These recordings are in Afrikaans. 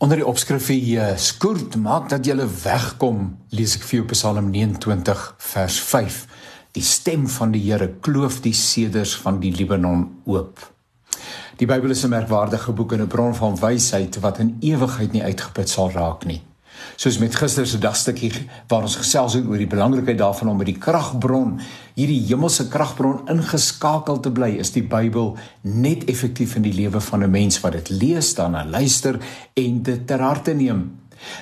Onder die opskrif hier skoort maak dat jy wegkom, lees ek vir jou Psalm 29 vers 5. Die stem van die Here kloof die seders van die Libanon oop. Die Bybel is 'n merkwaardige boek en 'n bron van wysheid wat in ewigheid nie uitgeput sal raak nie soos met gister se dagstukkie waar ons gesels het oor die belangrikheid daarvan om by die kragbron, hierdie hemelse kragbron ingeskakel te bly, is die Bybel net effektief in die lewe van 'n mens wat dit lees, daarna luister en dit ter harte neem.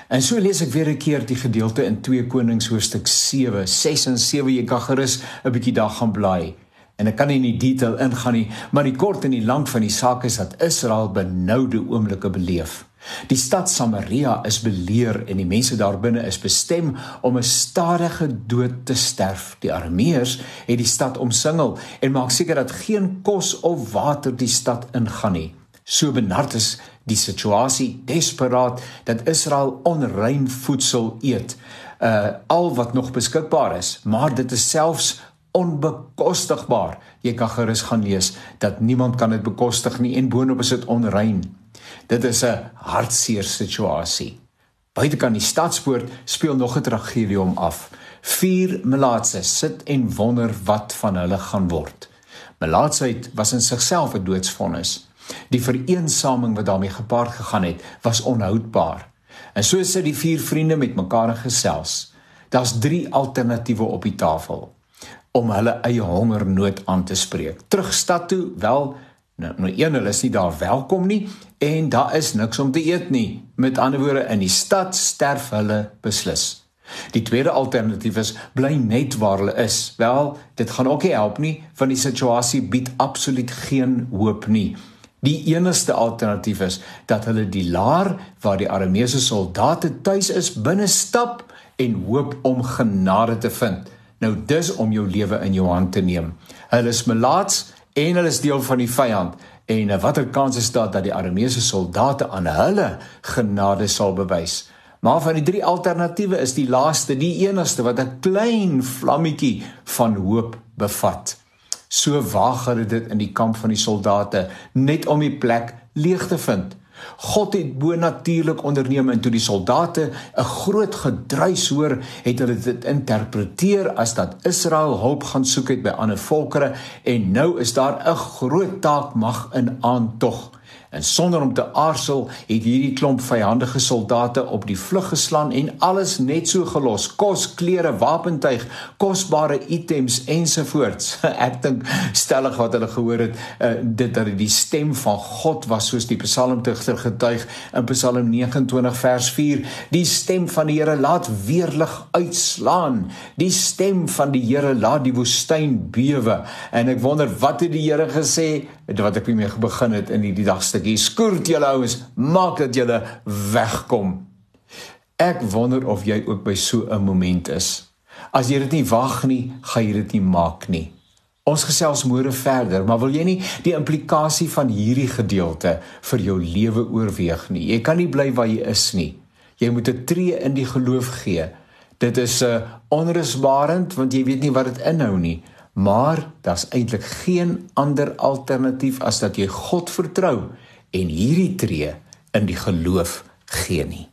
En so lees ek weer 'n keer die gedeelte in 2 Konings hoofstuk 7, 6 en 7. Jy kan gerus 'n bietjie daar gaan blaai. En ek kan nie in die detail ingaan nie, maar die kort en die lank van die saak is dat Israel benoude oomblikke beleef. Die stad Samaria is beleer en die mense daar binne is bestem om 'n stadige dood te sterf. Die Arameërs het die stad omsingel en maak seker dat geen kos of water die stad ingaan nie. So benard is die situasie desperaat dat Israel onrein voedsel eet, uh al wat nog beskikbaar is, maar dit is selfs onbekostigbaar. Jy kan gerus gaan lees dat niemand kan dit bekostig nie en boonop is dit onrein. Dit is 'n hartseer situasie. Buitekant die stadspoort speel nog 'n tragedie om af. Vier melaatse sit en wonder wat van hulle gaan word. Melaatsheid was in sigself 'n doodsvonnis. Die vereensaming wat daarmee gepaard gegaan het, was onhoudbaar. En so sit die vier vriende met mekaar gesels. Daar's 3 alternatiewe op die tafel om hulle eie hongernood aan te spreek. Terug stad toe, wel Nou, nou een hulle is nie daar welkom nie en daar is niks om te eet nie. Met ander woorde in die stad sterf hulle beslis. Die tweede alternatief is bly net waar hulle is. Wel, dit gaan ook nie help nie want die situasie bied absoluut geen hoop nie. Die enigste alternatief is dat hulle die laar waar die Arameese soldate tuis is binne stap en hoop om genade te vind. Nou dis om jou lewe in jou hand te neem. Hulle is melaats en hulle is deel van die vyand en eh, watter kans is daar dat die Arameese soldate aan hulle genade sal bewys? Maar van die drie alternatiewe is die laaste die enigste wat 'n klein vlammetjie van hoop bevat. So waag hulle dit in die kamp van die soldate net om die plek leeg te vind. God het bonatuurlik onderneem en toe die soldate 'n groot gedruis hoor, het hulle dit interpreteer as dat Israel hulp gaan soek het by ander volkere en nou is daar 'n groot taak mag in aantog. En sonder om te aarzel het hierdie klomp vyandige soldate op die vlug geslaan en alles net so gelos: kos, klere, wapentuig, kosbare items ensovoorts. Ek dink stellig wat hulle gehoor het, uh, dit dat die stem van God was soos die psalmdigter getuig in Psalm 29 vers 4: Die stem van die Here laat weerlig uitslaan. Die stem van die Here laat die woestyn bewe. En ek wonder wat het die Here gesê? Wat ek mee begin het in hierdie dagste stukkie. Skoort julle ouens, maak dat julle wegkom. Ek wonder of jy ook by so 'n moment is. As jy dit nie wag nie, gaan jy dit nie maak nie. Ons gesels môre verder, maar wil jy nie die implikasie van hierdie gedeelte vir jou lewe oorweeg nie? Jy kan nie bly waar jy is nie. Jy moet 'n tree in die geloof gee. Dit is 'n uh, onrusbarend want jy weet nie wat dit inhou nie. Maar daar's eintlik geen ander alternatief as dat jy God vertrou en hierdie tree in die geloof gee nie.